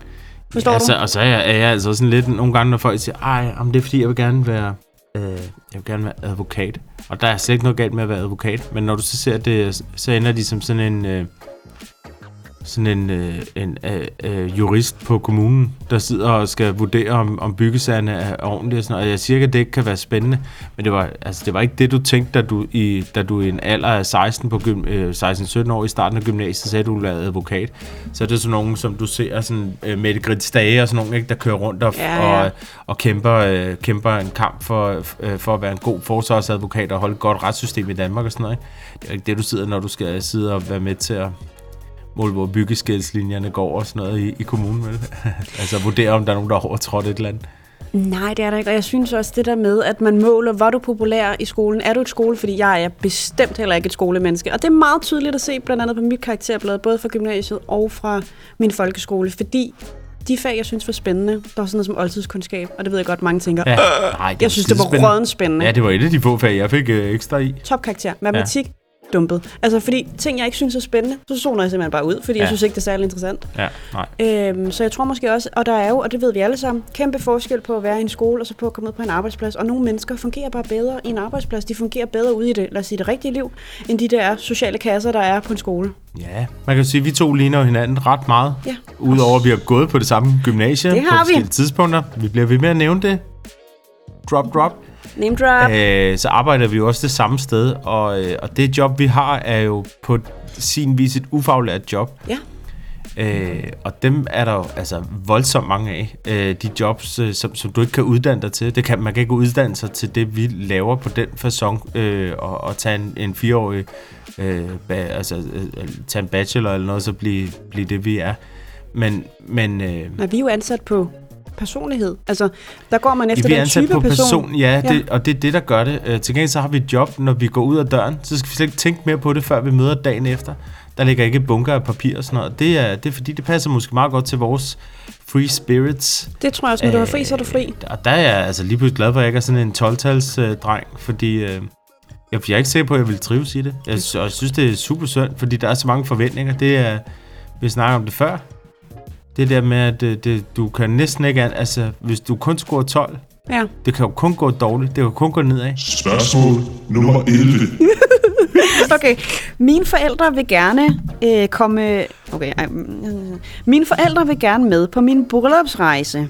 Forstår ja, du? Så, og så er jeg, er jeg altså sådan lidt nogle gange, når folk siger, ej, om det er fordi, jeg vil gerne være, øh, jeg vil gerne være advokat. Og der er slet ikke noget galt med at være advokat, men når du så ser det, så ender de som sådan en, øh, sådan en, øh, en øh, øh, jurist på kommunen, der sidder og skal vurdere, om, om byggesagerne er ordentlige og sådan noget. Og jeg siger ikke, at det ikke kan være spændende, men det var, altså, det var ikke det, du tænkte, da du i, da du i en alder af 16 på gym, øh, 16-17 år i starten af gymnasiet sagde, at du være advokat. Så er det sådan nogen, som du ser, sådan, øh, Mette Grits Dage og sådan nogen, ikke, der kører rundt og, Ja, ja. og, og kæmper, øh, kæmper en kamp for, øh, for at være en god forsvarsadvokat og holde et godt retssystem i Danmark og sådan noget. Ikke? Det er ikke det, du sidder, når du skal sidde og være med til at måle, hvor byggeskældslinjerne går og sådan noget i, i kommunen, vel? altså vurdere, om der er nogen, der har overtrådt et eller andet. Nej, det er der ikke. Og jeg synes også det der med, at man måler, var du populær i skolen? Er du et skole? Fordi jeg er bestemt heller ikke et skolemenneske. Og det er meget tydeligt at se, blandt andet på mit karakterblad, både fra gymnasiet og fra min folkeskole. Fordi de fag, jeg synes var spændende, der var sådan noget som oldtidskundskab, og det ved jeg godt, mange tænker. Ja. Nej, Jeg synes, det var rødden spændende. Ja, det var et af de få fag, jeg fik øh, ekstra i. Topkarakter. Matematik, ja. Dumpet. Altså, fordi ting, jeg ikke synes er spændende, så zoner jeg simpelthen bare ud, fordi ja. Jeg synes ikke, det er særlig interessant. Ja, nej. Øhm, så jeg tror måske også, og der er jo, og det ved vi alle sammen, kæmpe forskel på at være i en skole, og så på at komme ud på en arbejdsplads. Og nogle mennesker fungerer bare bedre i en arbejdsplads. De fungerer bedre ude i det, lad os sige, det rigtige liv, end de der sociale kasser, der er på en skole. Ja, man kan sige, at vi to ligner jo hinanden ret meget. Ja. Udover at vi har gået på det samme gymnasie Det på har vi. forskellige tidspunkter. Vi bliver ved med at nævne det. Drop, drop. Name drop. Øh, så arbejder vi jo også det samme sted, og, øh, og det job, vi har, er jo på sin vis et ufaglært job. Ja. Øh, og dem er der jo altså voldsomt mange af. Øh, de jobs, øh, som, som du ikke kan uddanne dig til. Det kan, man kan ikke uddanne sig til det, vi laver på den façon, øh, og, og tage en, en fireårig, øh, ba, altså øh, tage en bachelor eller noget, så blive, blive det, vi er. Men, men øh, Men vi er jo ansat på personlighed. Altså, der går man efter er den type på person. person, ja, Ja. det, og det er det, der gør det. Øh, til gengæld så har vi et job, når vi går ud af døren, så skal vi slet ikke tænke mere på det, før vi møder dagen efter. Der ligger ikke bunker af papir og sådan noget. Det er, det er fordi, det passer måske meget godt til vores free spirits. Det tror jeg også, når du er fri, så er du fri. Øh, Og der er jeg altså lige pludselig glad for, at jeg ikke er sådan en 12-tals øh, dreng, fordi øh, jeg, jeg er ikke sikker på, at jeg vil trives i det. Jeg, og jeg synes, det er super synd, fordi der er så mange forventninger. Det er, vi snakker om det før. Det der med, at det, det, du kan næsten ikke, altså hvis du kun scorer 12, Ja. det kan jo kun gå dårligt. Det kan jo kun gå nedad. Spørgsmål nummer 11. Okay, mine forældre vil gerne øh, komme... Okay, ej, mm, mine forældre vil gerne med på min bryllupsrejse.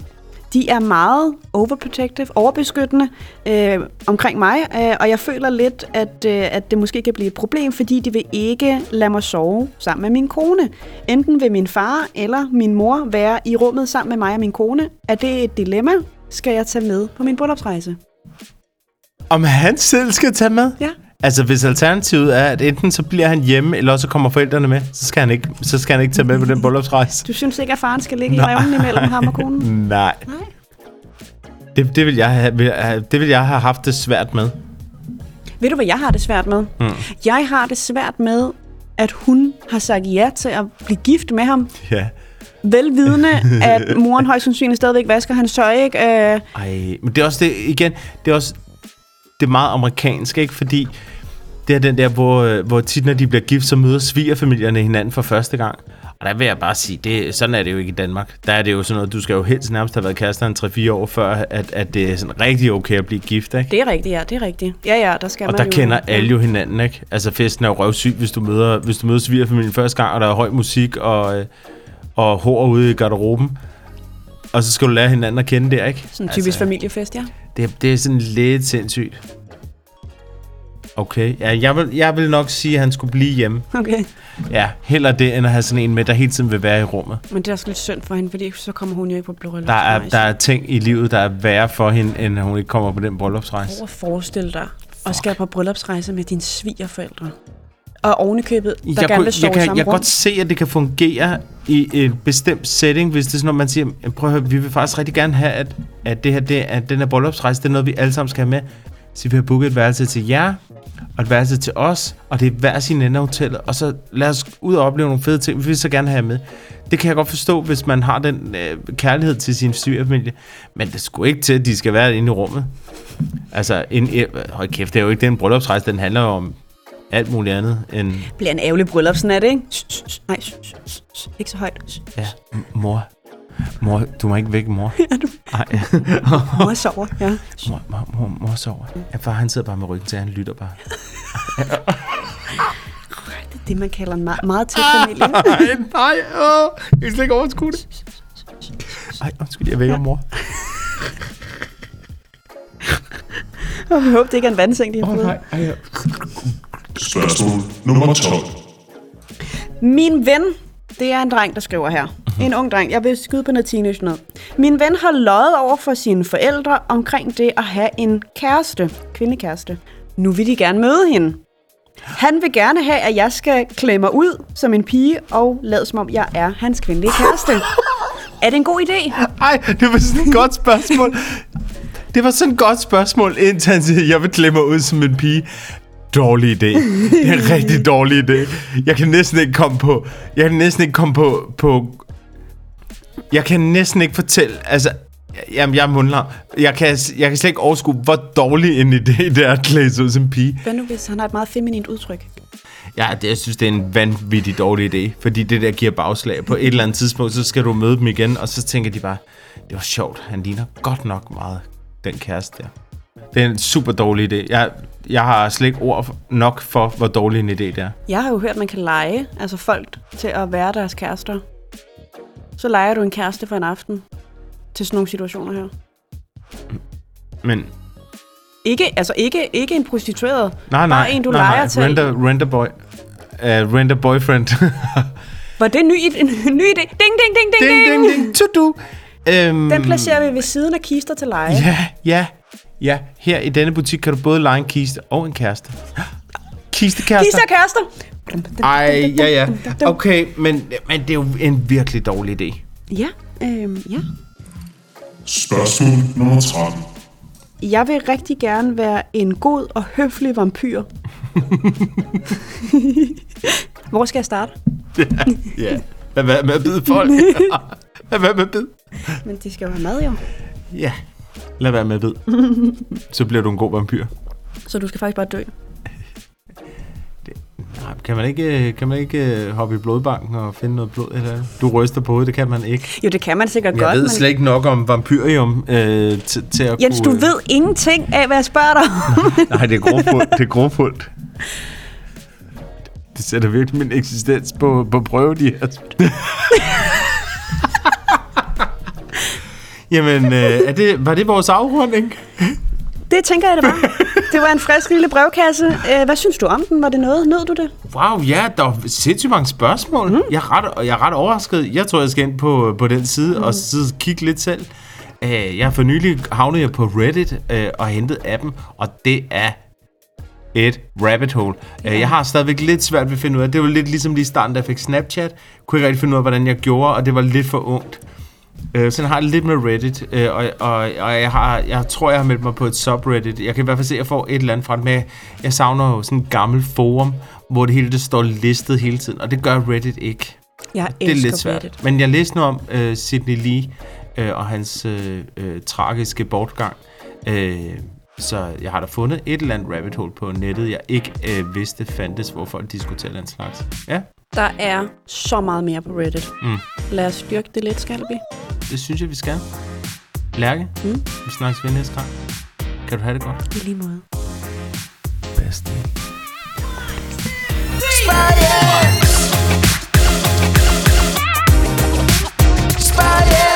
De er meget overprotective, overbeskyttende øh, omkring mig, øh, og jeg føler lidt, at, øh, at det måske kan blive et problem, fordi de vil ikke lade mig sove sammen med min kone. Enten vil min far eller min mor være i rummet sammen med mig og min kone. Er det et dilemma? Skal jeg tage med på min bryllupsrejse? Om han selv skal tage med? Ja. Altså, hvis alternativet er, at enten så bliver han hjemme, eller så kommer forældrene med, så skal han ikke, så skal han ikke tage med på den bryllupsrejse. Du synes ikke, at faren skal ligge i Nej. revnen imellem ham og konen? Nej. Nej. Det, det, vil jeg have- det vil jeg have haft det svært med. Ved du, hvad jeg har det svært med? Mm. Jeg har det svært med, at hun har sagt ja til at blive gift med ham. Ja. Velvidende, at moren højst sandsynligt stadigvæk vasker hans tøj, ikke? Øh, Ej, men det er også det, igen, det er også, det er meget amerikansk, ikke? Fordi det er den der, hvor, øh, hvor tit, når de bliver gift, så møder svigerfamilierne hinanden for første gang. Og der vil jeg bare sige, det, sådan er det jo ikke i Danmark. Der er det jo sådan noget, du skal jo helst nærmest have været kærester en 3-4 år før, at, at det er sådan rigtig okay at blive gift, ikke? det er rigtigt, ja, det er rigtigt. Ja, ja, der skal Og man der jo... kender alle jo hinanden, ikke? Altså festen er jo røvsyg, hvis du møder, hvis du møder svigerfamilien første gang, og der er høj musik og, øh, og hår ude i garderoben. Og så skal du lære hinanden at kende der, ikke? Sådan en typisk altså, familiefest, ja. Det, det er sådan lidt sindssygt. Okay, ja, jeg vil, jeg vil nok sige, at han skulle blive hjemme. Okay. Ja, heller det, end at have sådan en med, der hele tiden vil være i rummet. Men det er også lidt synd for hende, fordi så kommer hun jo ikke på Der er, bryllupsrejse. der er ting i livet, der er værre for hende, end at hun ikke kommer på den bryllupsrejse. Prøv at forestille dig at skal på bryllupsrejse med dine svigerforældre. Og ovenikøbet, der jeg, gerne kunne, vil sove jeg, kan, jeg kan godt se, at det kan fungere i en bestemt setting, hvis det er sådan, at man siger, prøv at høre, vi vil faktisk rigtig gerne have, at, at, det her, det, at den her bryllupsrejse, det er noget, vi alle sammen skal have med. Så vi har booket et værelse til jer, og et værelse til os, og det er hver sin ende af hotellet, og så lad os ud og opleve nogle fede ting, vi vil så gerne have med. Det kan jeg godt forstå, hvis man har den øh, kærlighed til sin svigerfamilie, men det skulle ikke til, at de skal være inde i rummet. Altså, en, øh, hold kæft, det er jo ikke den bryllupsrejse, den handler jo om alt muligt andet end bliver en ærgerlig bryllupsnat, ikke? Nej, ikke så højt. Ja, mor. Mor, du må ikke vække mor. Ja, du Nej, mor sover, ja. mor, mor, mor, mor sover. Ja, far, han sidder bare med ryggen til, han lytter bare. Det er det, man kalder en meget, meget tæt familie. Nej, nej, åh, jeg kan slet ikke overskue det. Ej, undskyld, jeg vækker mor. Og vi håber, det ikke er en vandseng, de har fået. ej, Spørgsmål nummer 12. Min ven, det er en dreng, der skriver her. Mm-hmm. En ung dreng. Jeg vil skyde på noget teenage noget. Min ven har løjet over for sine forældre omkring det at have en kæreste. Kvindekæreste. Nu vil de gerne møde hende. Han vil gerne have, at jeg skal klæde mig ud som en pige og lade som om jeg er hans kvindelige kæreste. Er det en god idé? Nej, det var sådan et godt spørgsmål. Det var sådan et godt spørgsmål, indtil han siger, jeg vil klæde mig ud som en pige. Dårlig idé. Det er en rigtig dårlig idé. Jeg kan næsten ikke komme på... Jeg kan næsten ikke komme på... på jeg kan næsten ikke fortælle... Altså, jamen, jeg er mundlam. Jeg kan, jeg kan slet ikke overskue, hvor dårlig en idé det er at klæde sig ud som pige. Hvad nu, hvis han har et meget feminint udtryk? Ja, det, jeg synes, det er en vanvittig dårlig idé, fordi det der giver bagslag. På et eller andet tidspunkt, så skal du møde dem igen, og så tænker de bare, det var sjovt, han ligner godt nok meget den kæreste der. Det er en super dårlig idé. Jeg, jeg har slet ikke ord nok for, hvor dårlig en idé det er. Jeg har jo hørt, at man kan lege altså folk til at være deres kærester. Så leger du en kæreste for en aften til sådan nogle situationer her. Men Ikke, altså ikke, ikke en prostitueret. nej, nej. Bare en, du nej, leger nej. til. Renter, renter boy. Uh, renter boyfriend. Var det en ny, en ny idé? Ding, ding, ding, ding, ding, ding, ding. To do. Øhm, Den placerer vi ved siden af kister til leje. Ja, ja, ja. Her i denne butik kan du både lege en kiste og en kæreste. Kistekærester. Kister og kærester. Ej, ja, ja. Okay, men, men det er jo en virkelig dårlig idé. Ja, øhm, ja. Spørgsmål nummer 13. Jeg vil rigtig gerne være en god og høflig vampyr. Hvor skal jeg starte? Ja. Lad være med at bide folk. Være med at bide. Men de skal jo have mad, jo. Ja. Lad være med at bide. Så bliver du en god vampyr. Så du skal faktisk bare dø. Nej, kan man ikke, øh, kan man ikke øh, hoppe i blodbanken og finde noget blod? Eller? andet? Du ryster på hovedet, det kan man ikke. Jo, det kan man sikkert Jeg godt, ved men... slet ikke nok om vampyrium øh, til, til at Jens, du kunne... øh, ved ingenting af, hvad jeg spørger dig om. Nej, det er grovfuldt. Det er grovfuldt. Det sætter virkelig min eksistens på, på prøve, de her. Jamen, øh, er det, var det vores afrunding? Det tænker jeg, det var. Det var en frisk lille brevkasse. Øh, Hvad synes du om den? Var det noget? Nød du det? Wow, ja, der var sindssygt mange spørgsmål. Mm. Jeg, er ret, jeg er ret overrasket. Jeg tror, jeg skal ind på, på den side mm. og sidde og kigge lidt selv. Uh, jeg for nylig havnet jeg på Reddit uh, og hentet appen, og det er et rabbit hole. Ja. Jeg har stadigvæk lidt svært ved at finde ud af. Det var lidt ligesom lige i starten, da jeg fik Snapchat. Kunne ikke rigtig finde ud af, hvordan jeg gjorde, og det var lidt for ungt. Uh, sådan har jeg lidt med Reddit, uh, og, og, og jeg, har, jeg tror, jeg har meldt mig på et subreddit. Jeg kan i hvert fald se, at jeg får et eller andet fra det med. Jeg savner jo sådan et gammelt forum, hvor det hele det står listet hele tiden, og det gør Reddit ikke. Jeg Det er lidt svært. Reddit. Men jeg læste nu om uh, Sidney Lee uh, og hans uh, uh, tragiske bortgang. Uh, så jeg har da fundet et eller andet rabbit hole på nettet, jeg ikke øh, vidste fandtes, hvor folk diskuterer den slags. Ja. Der er så meget mere på Reddit. Mm. Lad os dyrke det lidt, skal vi? Det synes jeg, vi skal. Lærke, mm. vi snakkes ved næste gang. Kan du have det godt? I lige måde. Bedste. Spire! Spire!